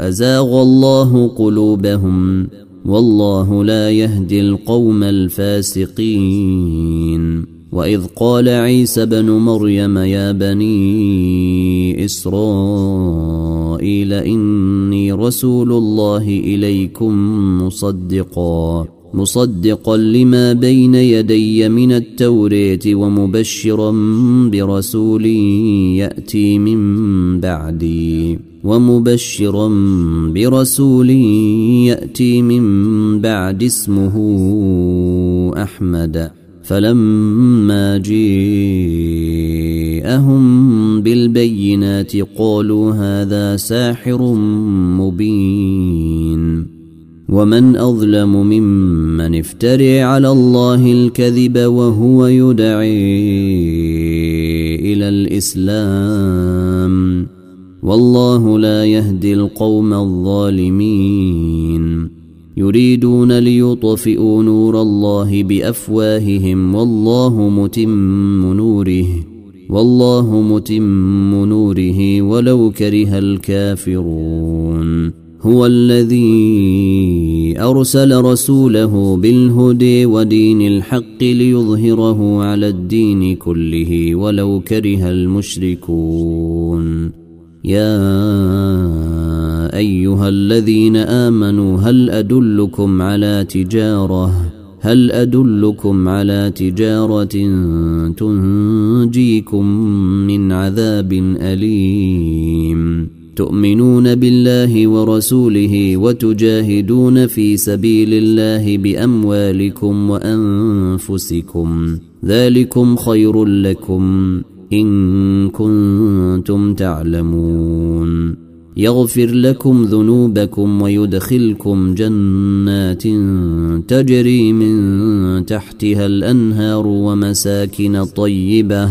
أزاغ الله قلوبهم والله لا يهدي القوم الفاسقين. وإذ قال عيسى بن مريم يا بني إسرائيل إني رسول الله إليكم مصدقا. مصدقا لما بين يدي من التوريت ومبشرا برسول يأتي من بعدي. ومبشرا برسول يأتي من بعد اسمه أحمد. فلما جيءهم بالبينات قالوا هذا ساحر مبين. ومن أظلم ممن افتري على الله الكذب وهو يدعي إلى الإسلام والله لا يهدي القوم الظالمين. يريدون ليطفئوا نور الله بأفواههم والله متم نوره والله متم نوره ولو كره الكافرون. هو الذي أرسل رسوله بالهدى ودين الحق ليظهره على الدين كله ولو كره المشركون. يا أيها الذين آمنوا هل أدلكم على تجارة؟ هل أدلكم على تجارة تنجيكم من عذاب أليم؟ تؤمنون بالله ورسوله وتجاهدون في سبيل الله بأموالكم وأنفسكم ذلكم خير لكم إن كنتم تعلمون يغفر لكم ذنوبكم ويدخلكم جنات تجري من تحتها الأنهار ومساكن طيبة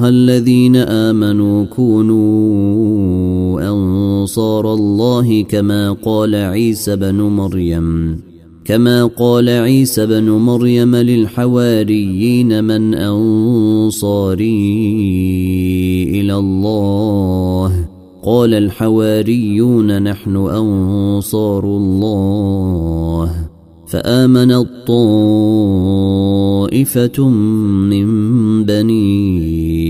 أيها الذين آمنوا كونوا أنصار الله كما قال عيسى بن مريم. كما قال عيسى بن مريم للحواريين من أنصاري إلى الله. قال الحواريون نحن أنصار الله. فامنت طائفه من بني